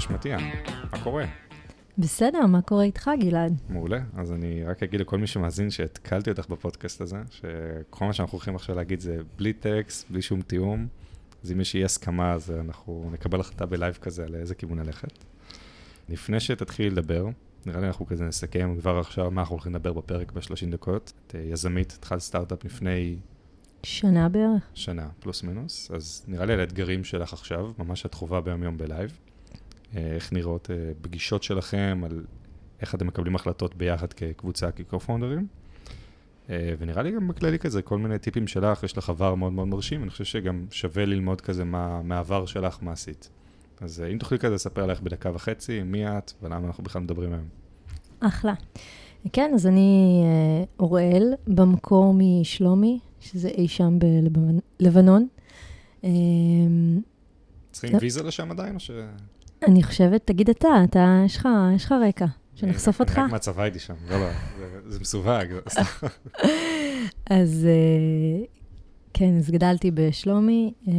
חשמטיה, מה קורה? בסדר, מה קורה איתך, גלעד? מעולה. אז אני רק אגיד לכל מי שמאזין שתקלתי אותך בפודקאסט הזה, שכל מה שאנחנו הולכים עכשיו להגיד זה בלי טקסט, בלי שום תיאום. אז אם יש אי הסכמה, אז אנחנו נקבל החלטה ב live כזה על איזה כיוון ללכת. לפני שתתחילי לדבר, נראה לי אנחנו כזה נסכם כבר עכשיו מה אנחנו הולכים לדבר בפרק ב-30 דקות. את אה, יזמית, התחלת סטארט-אפ לפני שנה בערך. שנה, פלוס מינוס. אז נראה לי על האתגרים שלך עכשיו, ממש את חווה ביום יום ב live. אה, איך נראות אה, פגישות שלכם, על איך אתם מקבלים החלטות ביחד כקבוצה, כקו-פונדרים. אה, ונראה לי גם בכללי כזה, כל מיני טיפים שלך, יש לך עבר מאוד מאוד מרשים, אני חושב שגם שווה ללמוד כזה מה, מהעבר שלך, מה עשית. אז אם תוכלי כזה לספר עליך בדקה וחצי, מי את ולמה אנחנו בכלל מדברים היום. אחלה. כן, אז אני אוראל, במקור משלומי, שזה אי שם בלבנון. צריכים ויזה לשם עדיין, או ש... אני חושבת, תגיד אתה, אתה, יש לך, יש לך רקע, שנחשוף אותך. רק מהצבא הייתי שם, לא, לא, זה מסווג. אז אה, כן, אז גדלתי בשלומי, אה,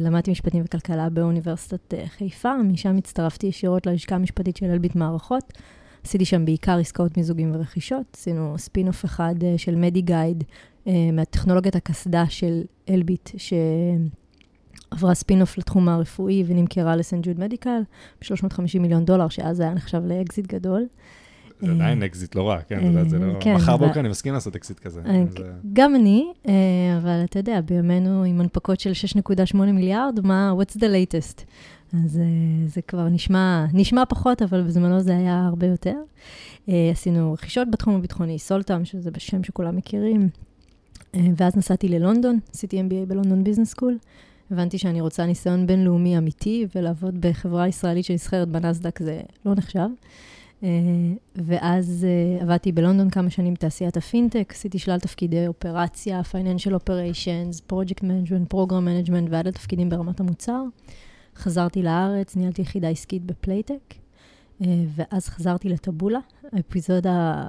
למדתי משפטים וכלכלה באוניברסיטת אה, חיפה, משם הצטרפתי ישירות ללשכה המשפטית של אלביט מערכות. עשיתי שם בעיקר עסקאות מיזוגים ורכישות, עשינו ספין-אוף אחד של מדיגייד מהטכנולוגיית הקסדה של אלביט, ש... עברה ספין-אוף לתחום הרפואי ונמכרה ל St. Jude Medical ב-350 מיליון דולר, שאז היה נחשב לאקזיט גדול. זה עדיין אקזיט לא רע, כן, זה לא... כן, מחר בוקר אני מסכים לעשות אקזיט כזה. אה, גם אני, אה, אבל אתה יודע, בימינו עם הנפקות של 6.8 מיליארד, מה, what's the latest? אז אה, זה כבר נשמע, נשמע פחות, אבל בזמנו זה היה הרבה יותר. עשינו רכישות בתחום הביטחוני, סולטם, שזה בשם שכולם מכירים. ואז נסעתי ללונדון, עשיתי MBA ב London Business School. הבנתי שאני רוצה ניסיון בינלאומי אמיתי, ולעבוד בחברה ישראלית שנסחרת בנסדק זה לא נחשב. אה, ואז אה, עבדתי בלונדון כמה שנים בתעשיית הפינטק, עשיתי שלל תפקידי אופרציה, Financial Operations, Project Management, Program Management ועד לתפקידים ברמת המוצר. חזרתי לארץ, ניהלתי יחידה עסקית בפלייטק, אה, ואז חזרתי לטבולה. האפיזודה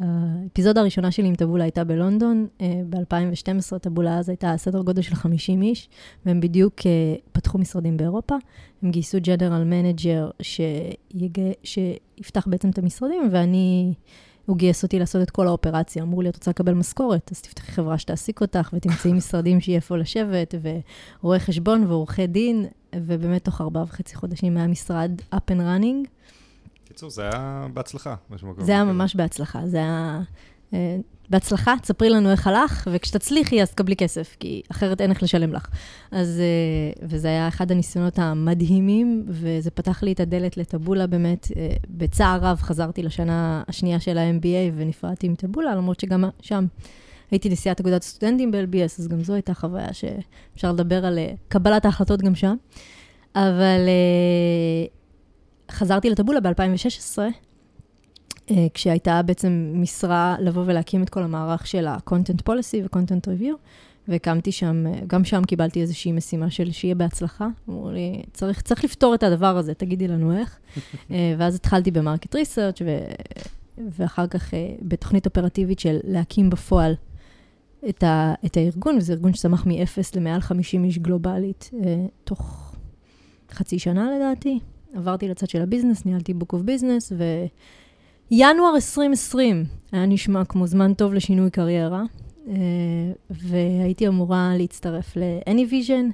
האפיזודה הראשונה שלי עם טבולה הייתה בלונדון, אה, ב-2012 טבולה אז הייתה סדר גודל של 50 איש, והם בדיוק אה, פתחו משרדים באירופה. הם גייסו general manager שיפתח בעצם את המשרדים, ואני, הוא גייס אותי לעשות את כל האופרציה. אמרו לי, את רוצה לקבל משכורת, אז תפתחי חברה שתעסיק אותך, ותמצאי משרדים שיהיה איפה לשבת, ורואי חשבון ועורכי דין, ובאמת תוך ארבעה וחצי חודשים היה משרד up and running. בקיצור, זה היה בהצלחה, באיזשהו מקום. זה היה ממש בהצלחה, זה היה... אה, בהצלחה, תספרי לנו איך הלך, וכשתצליחי אז תקבלי כסף, כי אחרת אין איך לשלם לך. אז, אה, וזה היה אחד הניסיונות המדהימים, וזה פתח לי את הדלת לטבולה באמת. אה, בצער רב חזרתי לשנה השנייה של ה-MBA ונפרדתי עם טבולה, למרות שגם שם הייתי נשיאת אגודת סטודנטים ב-LBS, אז גם זו הייתה חוויה שאפשר לדבר על קבלת ההחלטות גם שם. אבל חזרתי לטבולה ב-2016, אה, כשהייתה בעצם משרה לבוא ולהקים את כל המערך של ה-content policy ו-content review, והקמתי שם, אה, גם שם קיבלתי איזושהי משימה של שיהיה בהצלחה. אמרו לי, צריך, צריך לפתור את הדבר הזה, תגידי לנו איך. אה, ואז התחלתי במרקט ריסרצ' ו... ואחר כך בתוכנית אופרטיבית של להקים בפועל את, ה, את הארגון, וזה ארגון שצמח מ-0 למעל 50 איש גלובלית, תוך חצי שנה לדעתי. עברתי לצד של הביזנס, ניהלתי Book of Business, וינואר 2020 היה נשמע כמו זמן טוב לשינוי קריירה, אה, והייתי אמורה להצטרף ל-Anyvision,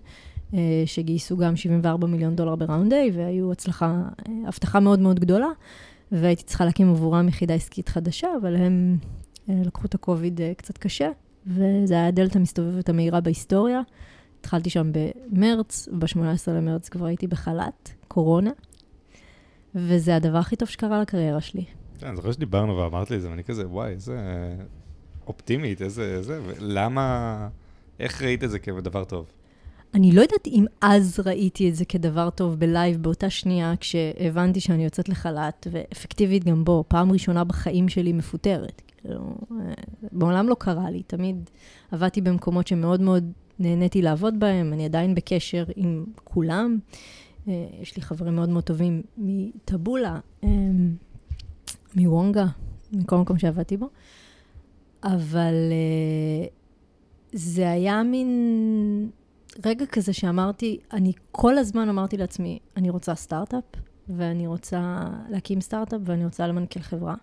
אה, שגייסו גם 74 מיליון דולר בראונד A, והיו הצלחה, אה, הבטחה מאוד מאוד גדולה, והייתי צריכה להקים עבורם יחידה עסקית חדשה, אבל הם לקחו את הקוביד קצת קשה, וזה היה הדלת המסתובבת המהירה בהיסטוריה. התחלתי שם במרץ, ב-18 למרץ כבר הייתי בחל"ת, קורונה, וזה הדבר הכי טוב שקרה לקריירה שלי. כן, אני זוכר שדיברנו ואמרת לי את זה, ואני כזה, וואי, איזה אופטימית, איזה, איזה, למה, איך ראית את זה כדבר טוב? אני לא יודעת אם אז ראיתי את זה כדבר טוב בלייב באותה שנייה, כשהבנתי שאני יוצאת לחל"ת, ואפקטיבית גם בו, פעם ראשונה בחיים שלי מפוטרת. כאילו, אה, בעולם לא קרה לי, תמיד עבדתי במקומות שמאוד מאוד נהניתי לעבוד בהם, אני עדיין בקשר עם כולם. אה, יש לי חברים מאוד מאוד טובים מטבולה, אה, מוונגה, מכל מקום שעבדתי בו, אבל אה, זה היה מין רגע כזה שאמרתי, אני כל הזמן אמרתי לעצמי, אני רוצה סטארט-אפ, ואני רוצה להקים סטארט-אפ, ואני רוצה למנכ"ל חברה.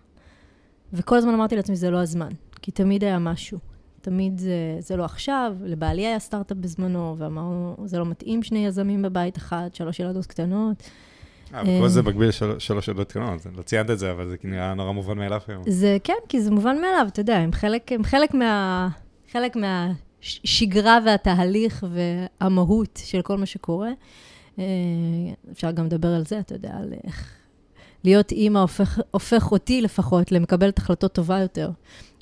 וכל הזמן אמרתי לעצמי, זה לא הזמן, כי תמיד היה משהו. תמיד זה, זה לא עכשיו, לבעלי היה סטארט-אפ בזמנו, ואמרנו, זה לא מתאים שני יזמים בבית אחד, שלוש ילדות קטנות. אה, וכל זה מקביל שלוש ילדות קטנות, לא ציינת את זה, אבל זה נראה נורא מובן מאליו היום. זה כן, כי זה מובן מאליו, אתה יודע, הם חלק, הם חלק מה... חלק מהשגרה והתהליך והמהות של כל מה שקורה. אה, אפשר גם לדבר על זה, אתה יודע, על איך להיות אימא הופך, הופך אותי לפחות למקבלת החלטות טובה יותר,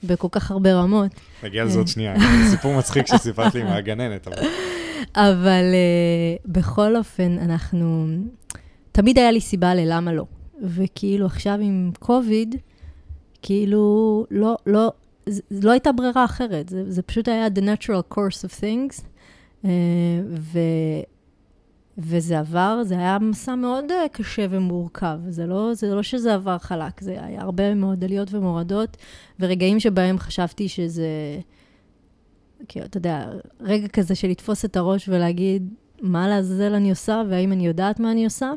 בכל כך הרבה רמות. נגיע לזה עוד שנייה, סיפור מצחיק שסיפרת לי מהגננת. אבל, אבל uh, בכל אופן, אנחנו... תמיד היה לי סיבה ללמה לא. וכאילו עכשיו עם קוביד, כאילו לא, לא, זה, לא הייתה ברירה אחרת, זה, זה פשוט היה the natural course of things. Uh, ו... וזה עבר, זה היה מסע מאוד uh, קשה ומורכב. זה לא, זה לא שזה עבר חלק, זה היה הרבה מאוד עליות ומורדות, ורגעים שבהם חשבתי שזה, כאילו, אתה יודע, רגע כזה של לתפוס את הראש ולהגיד, מה לעזאזל אני עושה, והאם אני יודעת מה אני עושה.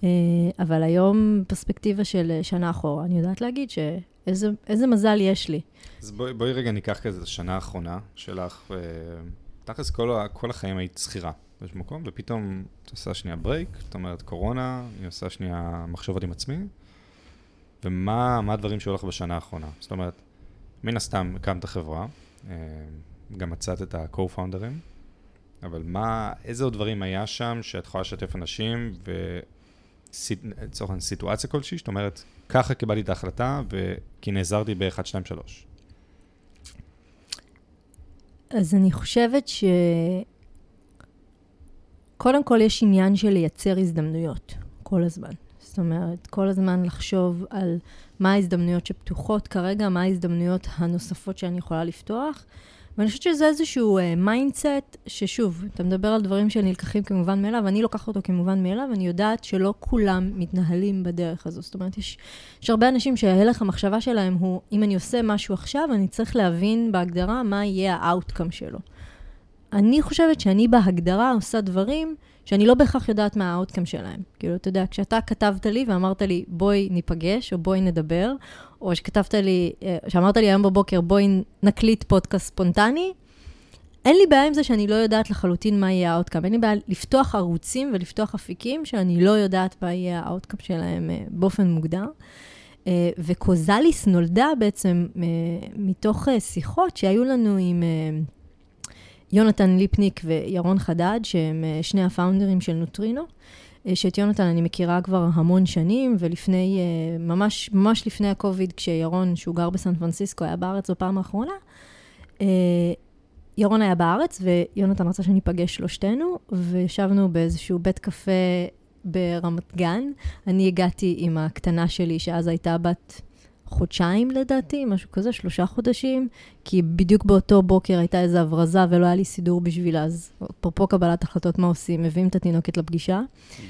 Uh, אבל היום, פרספקטיבה של שנה אחורה, אני יודעת להגיד שאיזה מזל יש לי. אז בואי, בואי רגע ניקח כזה את השנה האחרונה שלך, תכלס כל, כל החיים היית שכירה. באיזשהו מקום, ופתאום את עושה שנייה ברייק, זאת אומרת קורונה, אני עושה שנייה מחשבות עם עצמי, ומה הדברים שהולך בשנה האחרונה. זאת אומרת, מן הסתם הקמת חברה, אה, גם מצאת את ה-co-founders, אבל מה, איזה עוד דברים היה שם שאת יכולה לשתף אנשים, ולצורך סיטואציה כלשהי, זאת אומרת, ככה קיבלתי את ההחלטה, וכי נעזרתי ב-1, 2, 3. אז אני חושבת ש... קודם כל, יש עניין של לייצר הזדמנויות, כל הזמן. זאת אומרת, כל הזמן לחשוב על מה ההזדמנויות שפתוחות כרגע, מה ההזדמנויות הנוספות שאני יכולה לפתוח. ואני חושבת שזה איזשהו mindset, uh, ששוב, אתה מדבר על דברים שנלקחים כמובן מאליו, אני לוקחת אותו כמובן מאליו, ואני יודעת שלא כולם מתנהלים בדרך הזו. זאת אומרת, יש, יש הרבה אנשים שההלך המחשבה שלהם הוא, אם אני עושה משהו עכשיו, אני צריך להבין בהגדרה מה יהיה ה outcome שלו. אני חושבת שאני בהגדרה עושה דברים שאני לא בהכרח יודעת מה ה outcome שלהם. כאילו, אתה יודע, כשאתה כתבת לי ואמרת לי, בואי ניפגש, או בואי נדבר, או שכתבת לי, אה, שאמרת לי היום בבוקר, בואי נקליט פודקאסט ספונטני, אין לי בעיה עם זה שאני לא יודעת לחלוטין מה יהיה ה outcome. אין לי בעיה לפתוח ערוצים ולפתוח אפיקים שאני לא יודעת מה יהיה ה outcome שלהם אה, באופן מוגדר. אה, וקוזליס נולדה בעצם מתוך שיחות שהיו לנו עם... יונתן ליפניק וירון חדד, שהם אה, שני הפאונדרים של נוטרינו. אה, שאת יונתן אני מכירה כבר המון שנים, ולפני, אה, ממש, ממש לפני הקוביד, כשירון, שהוא גר בסן פרנסיסקו, היה בארץ בפעם האחרונה, ירון היה בארץ, ויונתן רצה שניפגש שלושתנו, וישבנו באיזשהו בית קפה ברמת גן. אני הגעתי עם הקטנה שלי, שאז הייתה בת חודשיים לדעתי, משהו כזה, שלושה חודשים, כי בדיוק באותו בוקר הייתה איזו הברזה ולא היה לי סידור בשבילה, אז אפרופו קבלת החלטות, מה עושים? מביאים את התינוקת לפגישה.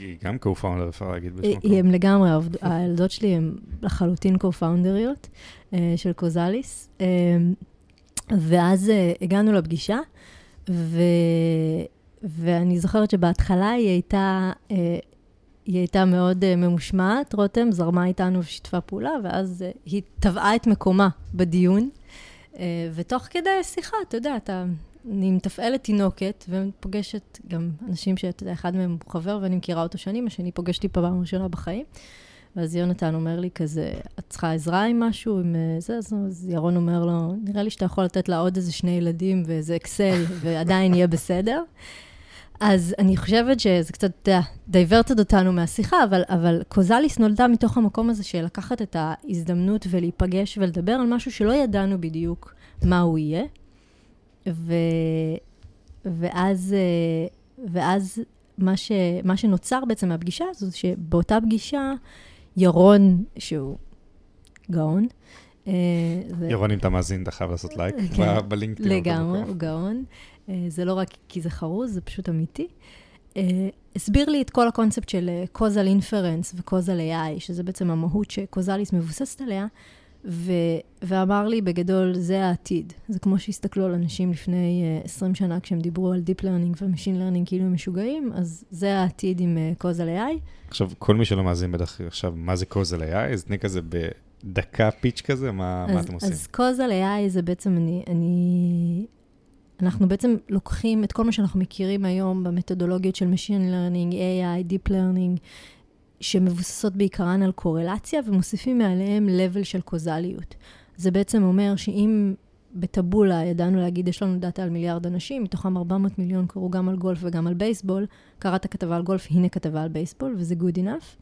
היא גם co-founder, אפשר להגיד בשביל מקום. הם לגמרי, הילדות שלי הן לחלוטין co-founderיות אה, של קוזליס. אה, ואז אה, הגענו לפגישה, ו... ואני זוכרת שבהתחלה היא הייתה היא הייתה מאוד uh, ממושמעת, רותם זרמה איתנו ושיתפה פעולה, ואז uh, היא טבעה את מקומה בדיון. Uh, ותוך כדי שיחה, אתה יודע, אתה, אני מתפעלת תינוקת ופוגשת גם אנשים שאתה יודע, אחד מהם הוא חבר ואני מכירה אותו שנים, השני פוגשתי פעם ראשונה בחיים. ואז יונתן אומר לי כזה, את צריכה עזרה עם משהו, עם זה? אז ירון אומר לו, נראה לי שאתה יכול לתת לה עוד איזה שני ילדים ואיזה אקסל, ועדיין יהיה בסדר. אז אני חושבת שזה קצת, אתה יודע, diverted אותנו מהשיחה, אבל, אבל קוזליס נולדה מתוך המקום הזה של לקחת את ההזדמנות ולהיפגש ולדבר על משהו שלא ידענו בדיוק מה הוא יהיה. ו, ואז, ואז מה, ש, מה שנוצר בעצם מהפגישה הזו, שבאותה פגישה, ירון, שהוא גאון, ירון, אם אתה מאזין, אתה חייב לעשות לייק כן. בלינקדאין. לגמרי, הוא גאון. אה, זה לא רק כי זה חרוז, זה פשוט אמיתי. אה, הסביר לי את כל הקונספט של קוזל אינפרנס וקוזל AI, שזה בעצם המהות שקוזליס מבוססת עליה, ו- ואמר לי, בגדול, זה העתיד. זה כמו שהסתכלו על אנשים לפני uh, 20 שנה, כשהם דיברו על Deep Learning ו-Machine Learning כאילו הם משוגעים, אז זה העתיד עם uh, Causal AI. עכשיו, כל מי שלא מאזין בטח עכשיו, מה זה Causal AI? אז תני כזה בדקה פיץ' כזה, מה, אז, מה אתם עושים? אז Causal AI זה בעצם, אני, אני... אנחנו בעצם לוקחים את כל מה שאנחנו מכירים היום במתודולוגיות של Machine Learning, AI, Deep Learning, שמבוססות בעיקרן על קורלציה, ומוסיפים מעליהם level של קוזליות. זה בעצם אומר שאם בטבולה ידענו להגיד, יש לנו דאטה על מיליארד אנשים, מתוכם 400 מיליון קראו גם על גולף וגם על בייסבול, קראת כתבה על גולף, הנה כתבה על בייסבול, וזה good enough.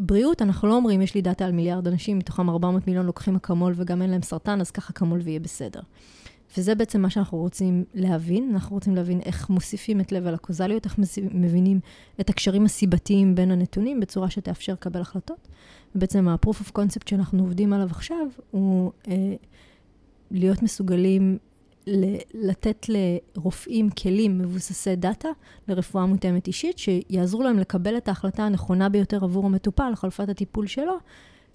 בבריאות אנחנו לא אומרים, יש לי דאטה על מיליארד אנשים, מתוכם 400 מיליון לוקחים אקמול וגם אין להם סרטן, אז ככה אקמול ויהיה בסדר. וזה בעצם מה שאנחנו רוצים להבין. אנחנו רוצים להבין איך מוסיפים את level ה causality, איך מבינים את הקשרים הסיבתיים בין הנתונים בצורה שתאפשר לקבל החלטות. ובעצם ה-proof of concept שאנחנו עובדים עליו עכשיו, הוא אה, להיות מסוגלים לתת לרופאים כלים מבוססי דאטה לרפואה מותאמת אישית, שיעזרו להם לקבל את ההחלטה הנכונה ביותר עבור המטופל, חלופת הטיפול שלו,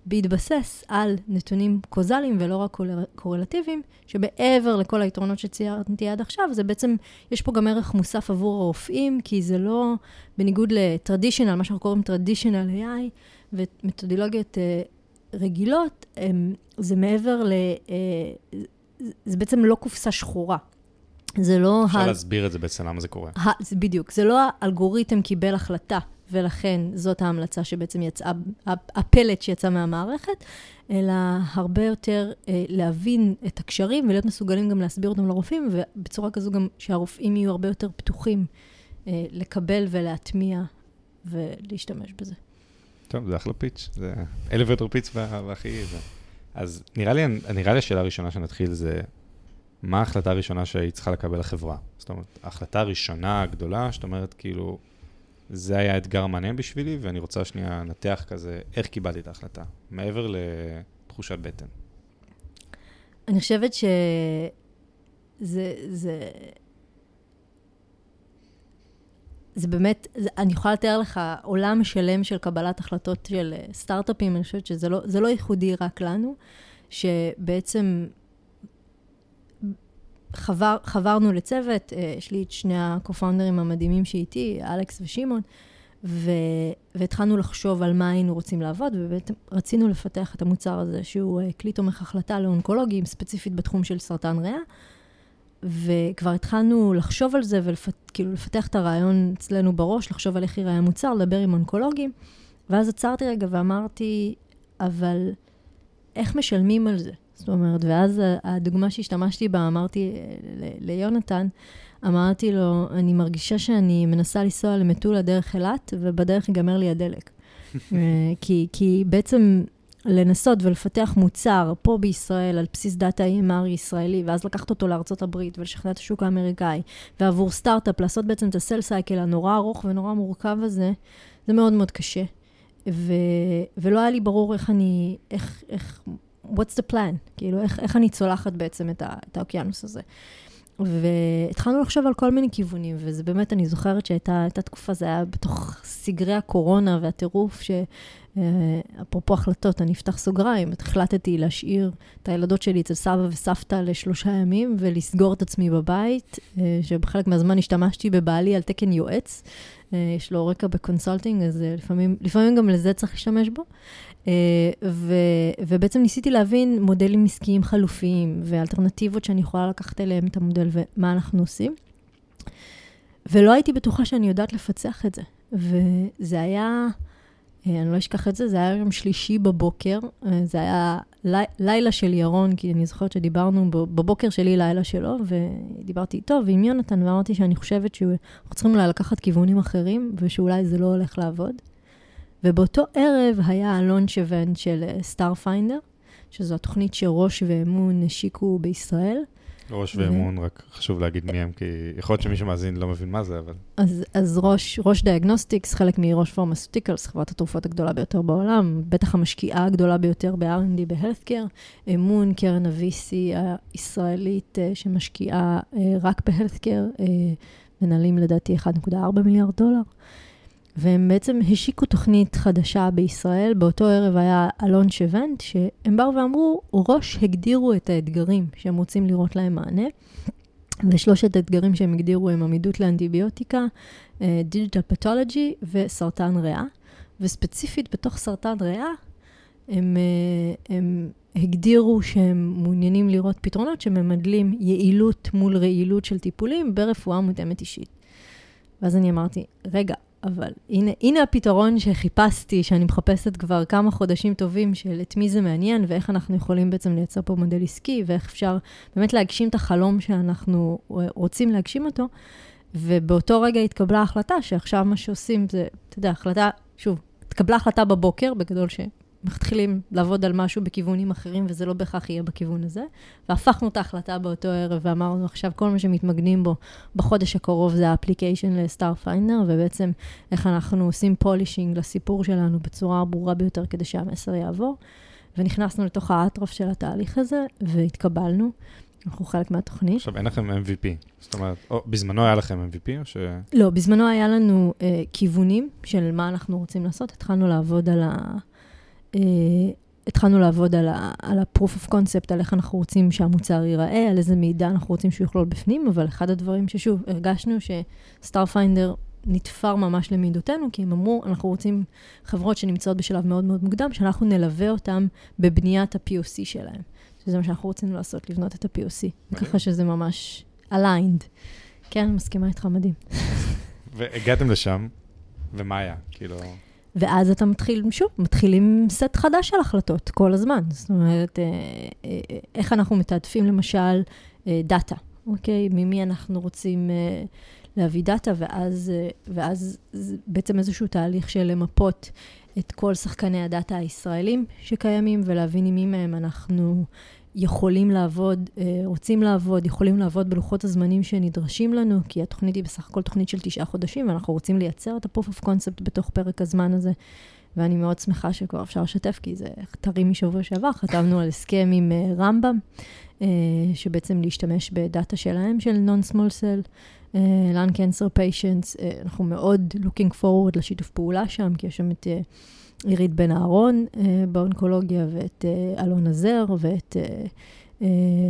בהתבסס על נתונים קוזליים ולא רק קורלטיביים, שבעבר לכל היתרונות שציירתי עד עכשיו, זה בעצם, יש פה גם ערך מוסף עבור הרופאים, כי זה לא, בניגוד לטרדישיונל, מה שאנחנו קוראים טרדישיונל AI, ומתודולוגיות uh, רגילות, זה מעבר ל... Uh, זה בעצם לא קופסה שחורה. זה לא... אפשר ה... להסביר את זה בעצם, למה זה קורה. ה... זה בדיוק. זה לא האלגוריתם קיבל החלטה ולכן זאת ההמלצה שבעצם יצאה, הפלט שיצא מהמערכת, אלא הרבה יותר אה, להבין את הקשרים ולהיות מסוגלים גם להסביר אותם לרופאים, ובצורה כזו גם שהרופאים יהיו הרבה יותר פתוחים אה, לקבל ולהטמיע ולהשתמש בזה. טוב, זה אחלה פיץ', זה אלוואטור פיץ' והכי... זה. אז נראה לי, נראה לי השאלה הראשונה שנתחיל זה, מה ההחלטה הראשונה שהיא צריכה לקבל החברה? זאת אומרת, ההחלטה הראשונה הגדולה, זאת אומרת, כאילו, זה היה אתגר מעניין בשבילי, ואני רוצה שנייה לנתח כזה, איך קיבלתי את ההחלטה, מעבר לתחושת בטן. אני חושבת שזה, זה, זה באמת, זה, אני יכולה לתאר לך עולם שלם של קבלת החלטות של אה, סטארט-אפים, אני חושבת שזה לא, לא ייחודי רק לנו, שבעצם חבר, חברנו לצוות, אה, יש לי את שני הקו-פאונדרים המדהימים שאיתי, אלכס ושמעון, והתחלנו לחשוב על מה היינו רוצים לעבוד, ובאמת רצינו לפתח את המוצר הזה, שהוא אה, כלי תומך החלטה לאונקולוגים, ספציפית בתחום של סרטן ריאה. וכבר התחלנו לחשוב על זה וכאילו לפתח את הרעיון אצלנו בראש, לחשוב על איך ייראה המוצר, לדבר עם אונקולוגים. ואז עצרתי רגע ואמרתי, אבל איך משלמים על זה? זאת אומרת, ואז הדוגמה שהשתמשתי בה, אמרתי ליונתן, אמרתי לו, אני מרגישה שאני מנסה לנסוע למטולה דרך אילת, ובדרך ייגמר לי הדלק. אה, כי, כי בעצם לנסות ולפתח מוצר פה בישראל על בסיס דאטה EMR ישראלי, ואז לקחת אותו לארצות הברית ולשכנע את השוק האמריקאי, ועבור סטארט-אפ לעשות בעצם את הסל סייקל הנורא ארוך ונורא מורכב הזה, זה מאוד מאוד קשה. ו, ולא היה לי ברור איך אני, איך, איך what's the plan? כאילו, איך, איך אני צולחת בעצם את, ה, את האוקיינוס הזה. והתחלנו לחשוב על כל מיני כיוונים, וזה באמת, אני זוכרת שהייתה תקופה, זה היה בתוך סגרי הקורונה והטירוף, שאפרופו החלטות, אני אפתח סוגריים, החלטתי להשאיר את הילדות שלי אצל סבא וסבתא לשלושה ימים, ולסגור את עצמי בבית, אה, שבחלק מהזמן השתמשתי בבעלי על תקן יועץ. אה, יש לו רקע ב consulting, אז אה, לפעמים, לפעמים גם לזה צריך להשתמש בו. אה, ו, ובעצם ניסיתי להבין מודלים עסקיים חלופיים ואלטרנטיבות שאני יכולה לקחת אליהם את המודל ומה אנחנו עושים. ולא הייתי בטוחה שאני יודעת לפצח את זה. וזה היה, אה, אני לא אשכח את זה, זה היה יום שלישי בבוקר, אה, זה היה לי, לילה של ירון, כי אני זוכרת שדיברנו בבוקר שלי, לילה שלו, ודיברתי איתו ועם יונתן, ואמרתי שאני חושבת שאנחנו צריכים אולי לקחת כיוונים אחרים, ושאולי זה לא הולך לעבוד. ובאותו ערב היה ה launch event של Starfinder, שזו התוכנית שרוש ואמון השיקו בישראל. רוש ו... ואמון, רק חשוב להגיד מי הם, כי יכול להיות שמי שמאזין לא מבין מה זה, אבל... אז, אז Roche, Roche Diagnostics, חלק מ Roche Pharmaceuticals, חברת התרופות הגדולה ביותר בעולם, בטח המשקיעה הגדולה ביותר ב-R&D ב healthcare, אמון, קרן ה-VC הישראלית אה, שמשקיעה אה, רק ב healthcare, אה, מנהלים לדעתי 1.4 מיליארד דולר. והם בעצם השיקו תוכנית חדשה בישראל. באותו ערב היה ה launch event, שהם באו ואמרו, Roche הגדירו את האתגרים שהם רוצים לראות להם מענה. ושלושת האתגרים שהם הגדירו הם עמידות לאנטיביוטיקה, דיגיטל פתולוגי וסרטן ריאה. וספציפית בתוך סרטן ריאה, הם, אה, הם הגדירו שהם מעוניינים לראות פתרונות שממדלים יעילות מול רעילות של טיפולים ברפואה מותאמת אישית. ואז אני אמרתי, רגע, אבל הנה, הנה הפתרון שחיפשתי, שאני מחפשת כבר כמה חודשים טובים, של את מי זה מעניין, ואיך אנחנו יכולים בעצם לייצר פה מודל עסקי, ואיך אפשר באמת להגשים את החלום שאנחנו רוצים להגשים אותו. ובאותו רגע התקבלה החלטה שעכשיו מה שעושים זה, אתה יודע, החלטה, שוב, התקבלה החלטה בבוקר, בגדול שמתחילים לעבוד על משהו בכיוונים אחרים, וזה לא בהכרח יהיה בכיוון הזה. והפכנו את ההחלטה באותו ערב, ואמרנו עכשיו כל מה שמתמקדים בו בחודש הקרוב זה ה application ל Starfinder, ובעצם איך אנחנו עושים polishing לסיפור שלנו בצורה הברורה ביותר כדי שהמסר יעבור. ונכנסנו לתוך האטרף של התהליך הזה, והתקבלנו. אנחנו חלק מהתוכנית. עכשיו, אין לכם MVP. זאת אומרת, או, בזמנו היה לכם MVP או ש... לא, בזמנו היה לנו אה, כיוונים של מה אנחנו רוצים לעשות. התחלנו לעבוד על ה... אה, התחלנו לעבוד על ה, על ה-proof of concept, על איך אנחנו רוצים שהמוצר ייראה, על איזה מידע אנחנו רוצים שהוא יכלול בפנים, אבל אחד הדברים ששוב, הרגשנו שסטארפיינדר נתפר ממש למידותינו, כי הם אמרו, אנחנו רוצים חברות שנמצאות בשלב מאוד מאוד מוקדם, שאנחנו נלווה אותם בבניית ה-POC שלהם. שזה מה שאנחנו רוצים לעשות, לבנות את ה-POC. ככה שזה ממש aligned. כן, אני מסכימה איתך, מדהים. והגעתם לשם, ומה היה? כאילו... ואז אתה מתחיל, שוב, מתחילים סט חדש של החלטות כל הזמן. זאת אומרת, אה, אה, איך אנחנו מתעדפים למשל דאטה, אוקיי? ממי אנחנו רוצים להביא דאטה, ואז, ואז בעצם איזשהו תהליך של למפות את כל שחקני הדאטה הישראלים שקיימים, ולהבין עם מי מהם אנחנו יכולים לעבוד, אה, רוצים לעבוד, יכולים לעבוד בלוחות הזמנים שנדרשים לנו, כי התוכנית היא בסך הכל תוכנית של תשעה חודשים, ואנחנו רוצים לייצר את ה-proof of concept בתוך פרק הזמן הזה. ואני מאוד שמחה שכבר אפשר לשתף, כי זה טרי משבוע שעבר, חתמנו על הסכם עם uh, רמב"ם, uh, שבעצם להשתמש בדאטה שלהם, של non-small cell, uh, cancer patients. Uh, אנחנו מאוד looking forward לשיתוף פעולה שם, כי יש שם את uh, עירית בן אהרון uh, באונקולוגיה, ואת uh, אלון עזר, ואת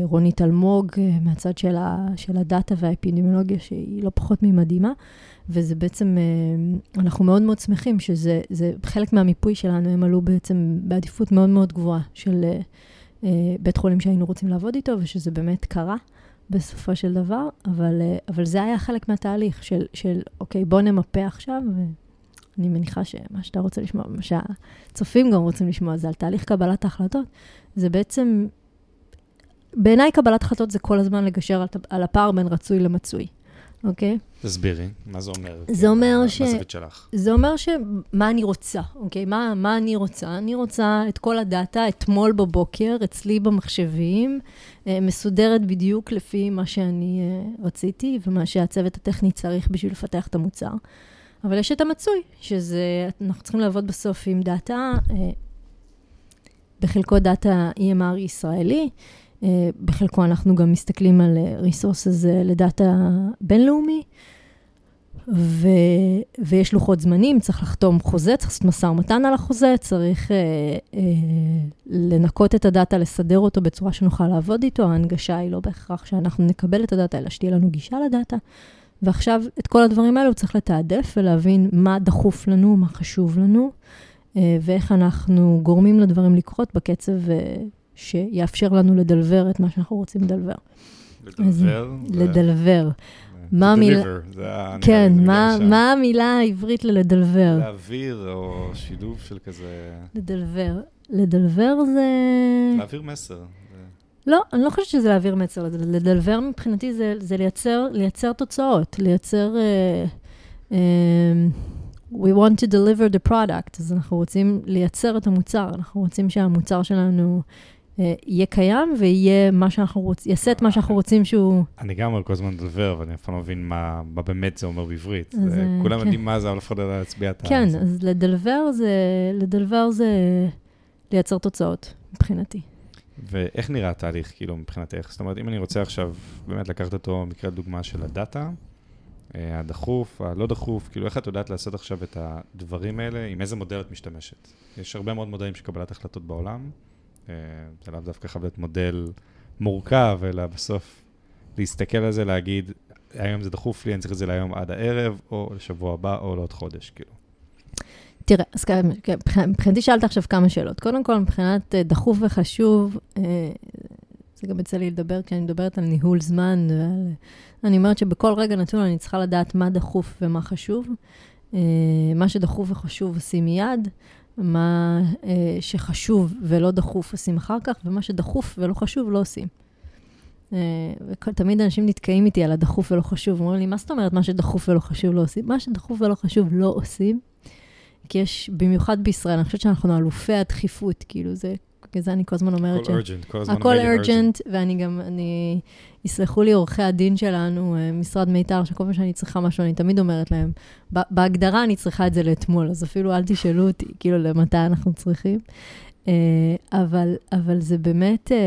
רונית אלמוג מהצד של, ה, של הדאטה והאפידמיולוגיה, שהיא לא פחות ממדהימה. וזה בעצם, אנחנו מאוד מאוד שמחים שזה חלק מהמיפוי שלנו, הם עלו בעצם בעדיפות מאוד מאוד גבוהה של בית חולים שהיינו רוצים לעבוד איתו, ושזה באמת קרה. בסופו של דבר, אבל, אה, אבל זה היה חלק מהתהליך של, של, אוקיי, בוא נמפה עכשיו, ואני מניחה שמה שאתה רוצה לשמוע, מה שהצופים גם רוצים לשמוע, זה על תהליך קבלת ההחלטות. זה בעצם, בעיניי קבלת החלטות זה כל הזמן לגשר על, על הפער בין רצוי למצוי. אוקיי? תסבירי, מה זה אומר? זה אומר ש... בזווית שלך. זה אומר ש... מה אני רוצה, אוקיי? מה, מה אני רוצה? אני רוצה את כל הדאטה אתמול בבוקר, אצלי במחשבים, אה, מסודרת בדיוק לפי מה שאני אה, רציתי ומה שהצוות הטכני צריך בשביל לפתח את המוצר. אבל יש את המצוי, שזה, אנחנו צריכים לעבוד בסוף עם דאטה, אה, בחלקו דאטה EMR ישראלי, בחלקו אנחנו גם מסתכלים על resources אה, לדאטה בינלאומי, ו, ויש לוחות זמנים, צריך לחתום חוזה, צריך לעשות משא ומתן על החוזה, צריך אה, אה, לנקות את הדאטה, לסדר אותו בצורה שנוכל לעבוד איתו. ההנגשה היא לא בהכרח שאנחנו נקבל את הדאטה, אלא שתהיה לנו גישה לדאטה. ועכשיו, את כל הדברים האלו צריך לתעדף ולהבין מה דחוף לנו, מה חשוב לנו, אה, ואיך אנחנו גורמים לדברים לקרות בקצב אה, שיאפשר לנו לדלבר את מה שאנחנו רוצים לדלבר. לדלבר? לדלבר. מה המילה... כן, מה, המילה העברית ללדלבר? להעביר, או שילוב של כזה... לדלבר. לדלבר זה... להעביר מסר. לא, אני לא חושבת שזה להעביר מסר. לדלבר מבחינתי זה, זה לייצר, לייצר תוצאות, לייצר... Uh, uh, we want to deliver the product, אז אנחנו רוצים לייצר את המוצר, אנחנו רוצים שהמוצר שלנו יהיה קיים ויהיה מה שאנחנו רוצים, יעשה את מה שאנחנו רוצים שהוא... אני גם אומר כל הזמן לדלבר, ואני אף פעם לא מבין מה באמת זה אומר בעברית. כולם כן. יודעים מה זה, אבל אף אחד לא יודע להצביע את ה... כן, אז לדלבר זה, לדלבר זה לייצר תוצאות, מבחינתי. ואיך נראה התהליך, כאילו, מבחינתך? זאת אומרת, אם אני רוצה עכשיו באמת לקחת אותו, מקרה דוגמה של הדאטה, אה, הדחוף, הלא דחוף, כאילו איך את יודעת לעשות עכשיו את הדברים האלה, עם איזה מודל את משתמשת? יש הרבה מאוד מודלים של קבלת החלטות בעולם, אה, זה לאו דווקא חייב להיות מודל מורכב, אלא בסוף להסתכל על זה, להגיד, היום זה דחוף לי, אני צריך את זה להיום עד הערב, או לשבוע הבא, או לעוד חודש, כאילו. תראה, אז מבחינתי שאלת עכשיו כמה שאלות. קודם כל, מבחינת אה, דחוף וחשוב, זה גם יצא לי לדבר כשאני מדברת על ניהול זמן, ועל... אני אומרת שבכל רגע נתון אני צריכה לדעת מה דחוף ומה חשוב. אה, מה שדחוף וחשוב עושים מיד, מה אה, שחשוב ולא דחוף עושים אחר כך, ומה שדחוף ולא חשוב לא עושים. אה, ותמיד אנשים נתקעים איתי על הדחוף ולא חשוב, אומרים לי, מה זאת אומרת מה שדחוף ולא חשוב לא עושים? מה שדחוף ולא חשוב לא עושים, כי יש, במיוחד בישראל, אני חושבת שאנחנו אלופי הדחיפות, כאילו זה בגלל זה אני כל הזמן אומרת ש... הכל ארג'נט, כל הזמן הכל ארג'נט, ואני גם, אני, יסלחו לי עורכי הדין שלנו, אה, משרד מיתר, שכל פעם שאני צריכה משהו, אני תמיד אומרת להם, בהגדרה אני צריכה את זה לאתמול, אז אפילו אל תשאלו אותי, כאילו, למתי אנחנו צריכים. אה, אבל, אבל זה באמת, אה,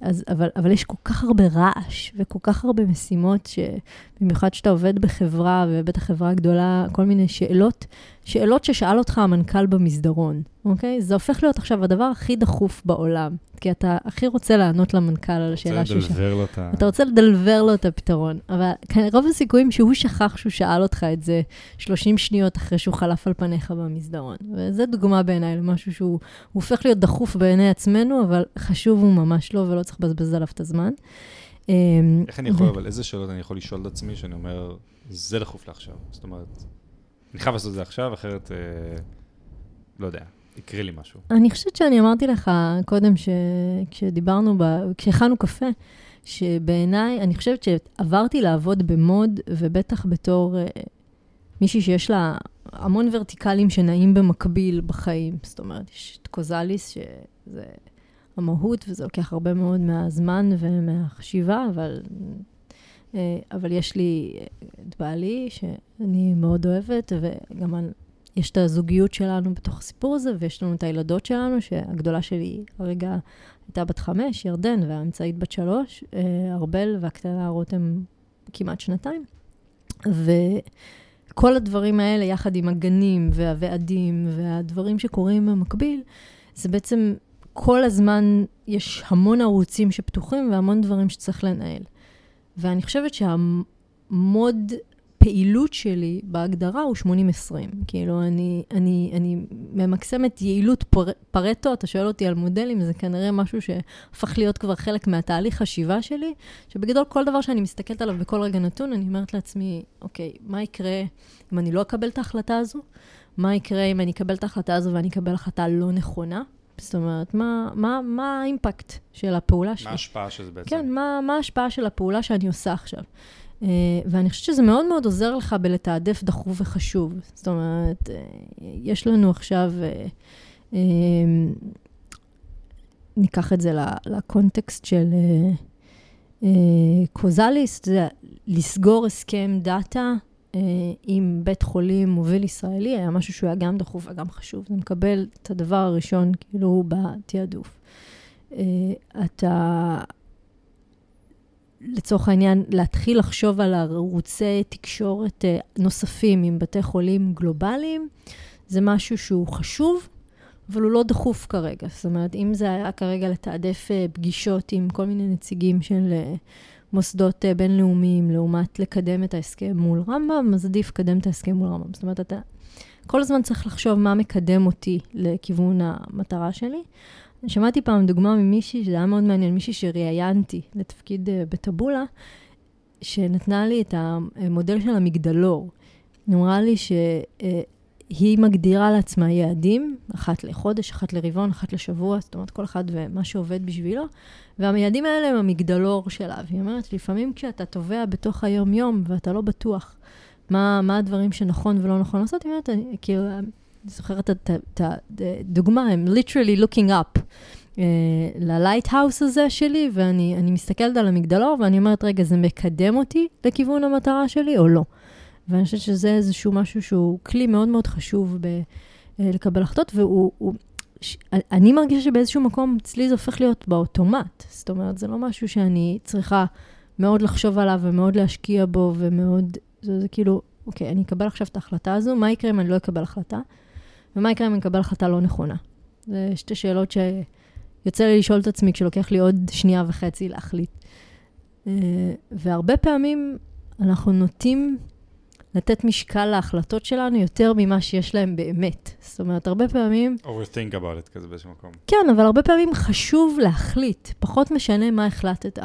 אז, אבל, אבל יש כל כך הרבה רעש וכל כך הרבה משימות, שבמיוחד שאתה עובד בחברה, ובטח חברה גדולה, כל מיני שאלות, שאלות ששאל אותך המנכ"ל במסדרון, אוקיי? זה הופך להיות עכשיו הדבר הכי דחוף בעולם, כי אתה הכי רוצה לענות למנכ"ל על השאלה שהוא שאל. לדלבר לו את ה... אתה רוצה לדלבר לו את הפתרון, אבל רוב הסיכויים שהוא שכח שהוא שאל אותך את זה 30 שניות אחרי שהוא חלף על פניך במסדרון. וזו דוגמה בעיניי למשהו שהוא הופך להיות דחוף בעיני עצמנו, אבל חשוב הוא ממש לא, ולא צריך לבזבז עליו את הזמן. אמ, איך אני יכול, אבל איזה שאלות אני יכול לשאול את עצמי, שאני אומר, זה דחוף לעכשיו. זאת אומרת, אני חייב לעשות את זה עכשיו, אחרת, אה, לא יודע, יקרה לי משהו. אני חושבת שאני אמרתי לך קודם, ש... כשדיברנו, ב... כשהכנו קפה, שבעיניי, אני חושבת שעברתי לעבוד במוד, ובטח בתור אה, מישהי שיש לה המון ורטיקלים שנעים במקביל בחיים. זאת אומרת, יש את קוזליס, שזה המהות, וזה לוקח הרבה מאוד מהזמן ומהחשיבה, אבל אה, אבל יש לי את בעלי, שאני מאוד אוהבת, וגם יש את הזוגיות שלנו בתוך הסיפור הזה, ויש לנו את הילדות שלנו, שהגדולה שלי הרגע הייתה בת חמש, ירדן, והאמצעית בת שלוש, אה, ארבל והקטנה רותם כמעט שנתיים. וכל הדברים האלה, יחד עם הגנים והוועדים והדברים שקורים במקביל, זה בעצם כל הזמן יש המון ערוצים שפתוחים והמון דברים שצריך לנהל. ואני חושבת שהמוד פעילות שלי בהגדרה הוא 80-20. כאילו, אני, אני, אני ממקסמת יעילות פר, פרטו, אתה שואל אותי על מודלים, זה כנראה משהו שהפך להיות כבר חלק מהתהליך חשיבה שלי, שבגדול כל דבר שאני מסתכלת עליו בכל רגע נתון, אני אומרת לעצמי, אוקיי, מה יקרה אם אני לא אקבל את ההחלטה הזו? מה יקרה אם אני אקבל את ההחלטה הזו ואני אקבל החלטה לא נכונה? זאת אומרת, מה, מה, מה האימפקט של הפעולה שלי? מה ההשפעה של זה בעצם? כן, מה, מה ההשפעה של הפעולה שאני עושה עכשיו? Uh, ואני חושבת שזה מאוד מאוד עוזר לך בלתעדף דחוף וחשוב. זאת אומרת, uh, יש לנו עכשיו, uh, ניקח את זה לקונטקסט של קוזליסט, זה לסגור הסכם דאטה אה, עם בית חולים מוביל ישראלי, היה משהו שהוא היה גם דחוף וגם חשוב. זה מקבל את הדבר הראשון, כאילו, בתעדוף. אה, אתה, לצורך העניין, להתחיל לחשוב על ערוצי תקשורת אה, נוספים עם בתי חולים גלובליים, זה משהו שהוא חשוב, אבל הוא לא דחוף כרגע. זאת אומרת, אם זה היה כרגע לתעדף פגישות עם כל מיני נציגים של מוסדות אה, בינלאומיים, לעומת לקדם את ההסכם מול רמב"ם, אז עדיף לקדם את ההסכם מול רמב"ם. זאת אומרת, אתה כל הזמן צריך לחשוב מה מקדם אותי לכיוון המטרה שלי. שמעתי פעם דוגמה ממישהי, שזה היה מאוד מעניין, מישהי שראיינתי לתפקיד uh, בטבולה, שנתנה לי את המודל של המגדלור. היא אמרה לי ש... אה, היא מגדירה לעצמה יעדים, אחת לחודש, אחת לרבעון, אחת לשבוע, זאת אומרת, כל אחד ומה שעובד בשבילו, והיעדים האלה הם המגדלור שלה. והיא אומרת, לפעמים כשאתה טובע בתוך היום-יום ואתה לא בטוח מה, מה הדברים שנכון ולא נכון לעשות, היא אומרת, כאילו, אני זוכרת את הדוגמה, הם literally looking up. אה, ל lighthouse הזה שלי, ואני מסתכלת על המגדלור ואני אומרת, רגע, זה מקדם אותי לכיוון המטרה שלי או לא? ואני חושבת שזה איזשהו משהו שהוא כלי מאוד מאוד חשוב ב, אה, לקבל החלטות, והוא... הוא, ש, אני מרגישה שבאיזשהו מקום אצלי זה הופך להיות באוטומט. זאת אומרת, זה לא משהו שאני צריכה מאוד לחשוב עליו ומאוד להשקיע בו ומאוד זה, זה כאילו, אוקיי, אני אקבל עכשיו את ההחלטה הזו, מה יקרה אם אני לא אקבל החלטה? ומה יקרה אם אני אקבל החלטה לא נכונה? זה שתי שאלות שיוצא לי לשאול את עצמי כשלוקח לי עוד שנייה וחצי להחליט. אה, והרבה פעמים אנחנו נוטים לתת משקל להחלטות שלנו יותר ממה שיש להם באמת. זאת אומרת, הרבה פעמים... overthink about it כזה באיזשהו מקום. כן, אבל הרבה פעמים חשוב להחליט, פחות משנה מה החלטת.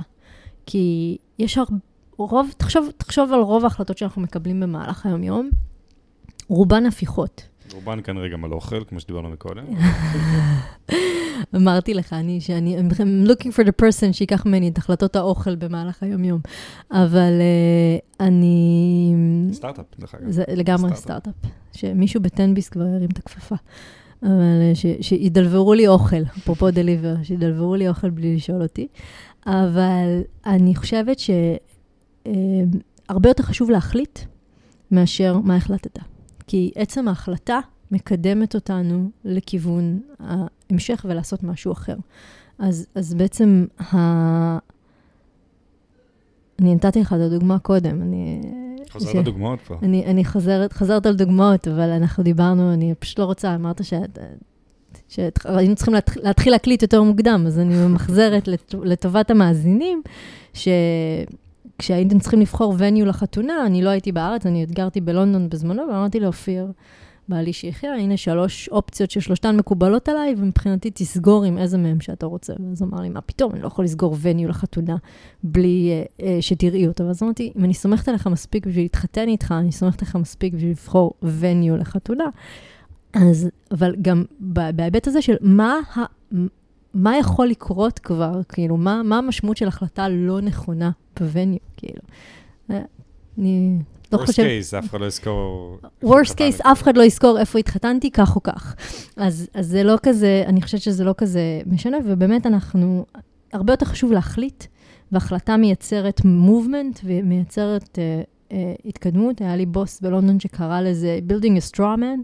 כי יש הרבה... רוב, תחשוב, תחשוב על רוב ההחלטות שאנחנו מקבלים במהלך היום-יום, רובן הפיכות. רובן כנראה גם על אוכל, כמו שדיברנו מקודם. אמרתי לך, אני, שאני, I'm looking for the person שיקח ממני את החלטות האוכל במהלך היום-יום. אבל uh, אני... סטארט-אפ, דרך אגב. זה לגמרי סטארט-אפ. שמישהו בטנביס כבר הרים את הכפפה. אבל אה, ש, שידלברו לי אוכל, אפרופו דליבר, שידלברו לי אוכל בלי לשאול אותי. אבל אני חושבת שהרבה יותר חשוב להחליט מאשר מה החלטת. כי עצם ההחלטה מקדמת אותנו לכיוון ההמשך ולעשות משהו אחר. אז, אז בעצם, ה... אני נתתי לך את הדוגמה קודם, אני... חוזרת ש... לדוגמאות פה. אני, אני חוזרת, חזרת על דוגמאות, אבל אנחנו דיברנו, אני פשוט לא רוצה, אמרת שאת... שהיינו צריכים להתח... להתחיל להקליט יותר מוקדם, אז אני ממחזרת לט... לטובת המאזינים, שכשהייתם צריכים לבחור וניו לחתונה, אני לא הייתי בארץ, אני אתגרתי בלונדון בזמנו, ואמרתי לאופיר, בעלי שיחיה, הנה שלוש אופציות ששלושתן מקובלות עליי, ומבחינתי תסגור עם איזה מהם שאתה רוצה. ואז אמר לי, מה פתאום, אני לא יכול לסגור וניו לחתונה בלי אה, אה, שתראי אותו. ואז אמרתי, אם אני סומכת עליך מספיק בשביל להתחתן איתך, אני סומכת עליך מספיק בשביל לבחור וניו לחתונה. אז, אבל גם בהיבט הזה של מה, ה, מה יכול לקרות כבר, כאילו, מה, מה המשמעות של החלטה לא נכונה בווניו, כאילו. אה, אני לא חושב... worst case, אף אחד לא יזכור... worst case, אף אחד לא יזכור איפה התחתנתי, כך או כך. אז, אז זה לא כזה, אני חושבת שזה לא כזה משנה, ובאמת אנחנו, הרבה יותר חשוב להחליט, והחלטה מייצרת movement ומייצרת uh, uh, התקדמות. היה לי בוס בלונדון שקרא לזה building a straw man.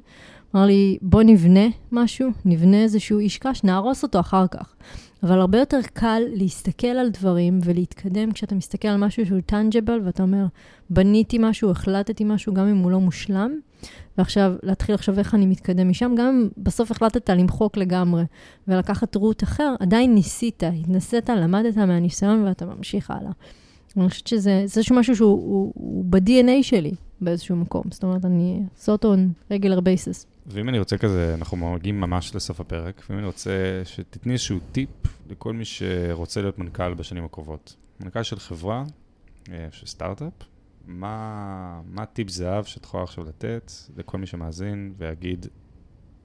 אמר לי, בוא נבנה משהו, נבנה איזשהו איש קש, נהרוס אותו אחר כך. אבל הרבה יותר קל להסתכל על דברים ולהתקדם כשאתה מסתכל על משהו שהוא טנג'בל, ואתה אומר, בניתי משהו, החלטתי משהו, גם אם הוא לא מושלם, ועכשיו להתחיל לחשוב איך אני מתקדם משם, גם אם בסוף החלטת למחוק לגמרי ולקחת רוט אחר, עדיין ניסית, התנסית, למדת מהניסיון ואתה ממשיך הלאה. אני חושבת שזה איזשהו משהו שהוא הוא, הוא ב-DNA שלי באיזשהו מקום. זאת אומרת, אני on regular basis. ואם אני רוצה כזה, אנחנו מגיעים ממש לסוף הפרק, ואם אני רוצה שתתני איזשהו טיפ לכל מי שרוצה להיות מנכ"ל בשנים הקרובות. מנכ"ל של חברה, אה, של סטארט-אפ, מה, מה טיפ זהב שאת יכולה עכשיו לתת לכל מי שמאזין ויגיד,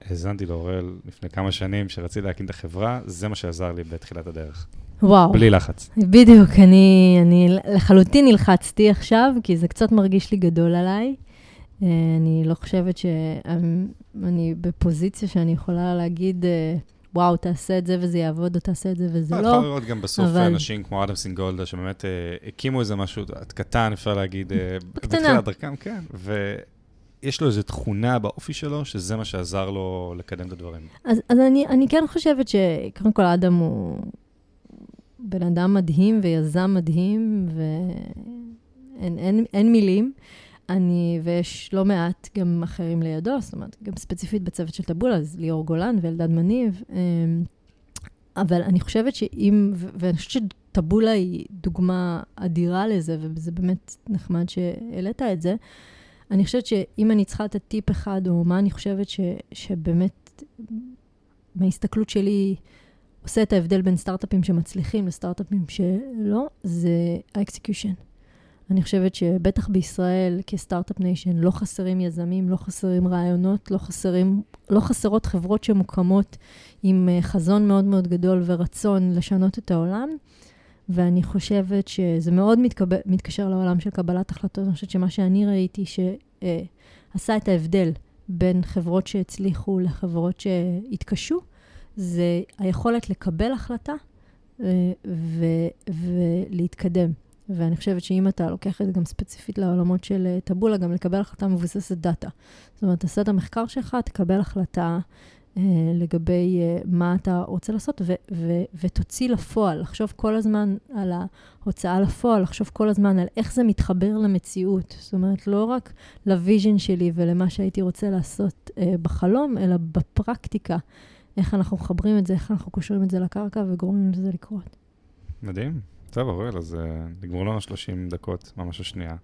האזנתי לאורל לפני כמה שנים שרציתי להקים את החברה, זה מה שעזר לי בתחילת הדרך. וואו. בלי לחץ. בדיוק, אני, אני לחלוטין נלחצתי עכשיו, כי זה קצת מרגיש לי גדול עליי. אה, אני לא חושבת שאני בפוזיציה שאני יכולה להגיד, אה, וואו, תעשה את זה וזה יעבוד, או תעשה את זה וזה לא. יכול לראות גם בסוף אבל... אנשים כמו אדם סינגולדה, שבאמת אה, הקימו איזה משהו קטן, אפשר להגיד, בתחילת דרכם, כן. ויש לו איזו תכונה באופי שלו, שזה מה שעזר לו לקדם את הדברים. אז, אז אני, אני כן חושבת שקודם כל אדם הוא בן אדם מדהים ויזם מדהים, ואין אין, אין מילים. אני, ויש לא מעט גם אחרים לידו, זאת אומרת, גם ספציפית בצוות של טבולה, אז ליאור גולן ואלדד מניב. אמ, אבל אני חושבת שאם, ואני חושבת שטבולה היא דוגמה אדירה לזה, וזה באמת נחמד שהעלית את זה. אני חושבת שאם אני צריכה לתת טיפ אחד, או מה אני חושבת ש, שבאמת, מההסתכלות שלי, עושה את ההבדל בין סטארט-אפים שמצליחים לסטארט-אפים שלא, זה ה execution. אני חושבת שבטח בישראל, כ startup nation, לא חסרים יזמים, לא חסרים רעיונות, לא, חסרים, לא חסרות חברות שמוקמות עם אה, חזון מאוד מאוד גדול ורצון לשנות את העולם. ואני חושבת שזה מאוד מתקב... מתקשר לעולם של קבלת החלטות. אני חושבת שמה שאני ראיתי שעשה אה, את ההבדל בין חברות שהצליחו לחברות שהתקשו, זה היכולת לקבל החלטה אה, ו- ולהתקדם. ואני חושבת שאם אתה לוקח את זה גם ספציפית לעולמות של אה, טבולה, גם לקבל החלטה מבוססת דאטה. זאת אומרת, תעשה את המחקר שלך, תקבל החלטה אה, לגבי אה, מה אתה רוצה לעשות, ו- ו- ותוציא לפועל, לחשוב כל הזמן על ההוצאה לפועל, לחשוב כל הזמן על איך זה מתחבר למציאות. זאת אומרת, לא רק ל vision שלי ולמה שהייתי רוצה לעשות אה, בחלום, אלא בפרקטיקה, איך אנחנו מחברים את זה, איך אנחנו קושרים את זה לקרקע וגורמים לזה לקרות. מדהים. טוב, אוראל, אז אה, נגמרו לנו 30 דקות, ממש השנייה.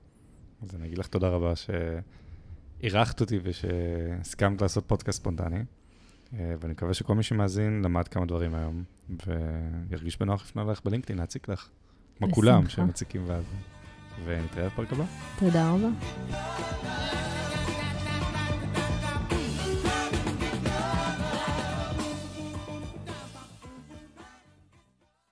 אז אני אגיד לך תודה רבה שאירחת אותי ושהסכמת לעשות פודקאסט ספונטני. Uh, ואני מקווה שכל מי שמאזין למד כמה דברים היום, וירגיש בנוח לפנות אלייך בלינקדאין, להציק לך. כמו כולם שמציקים ואז. ונתראה בפרק הבא. תודה רבה.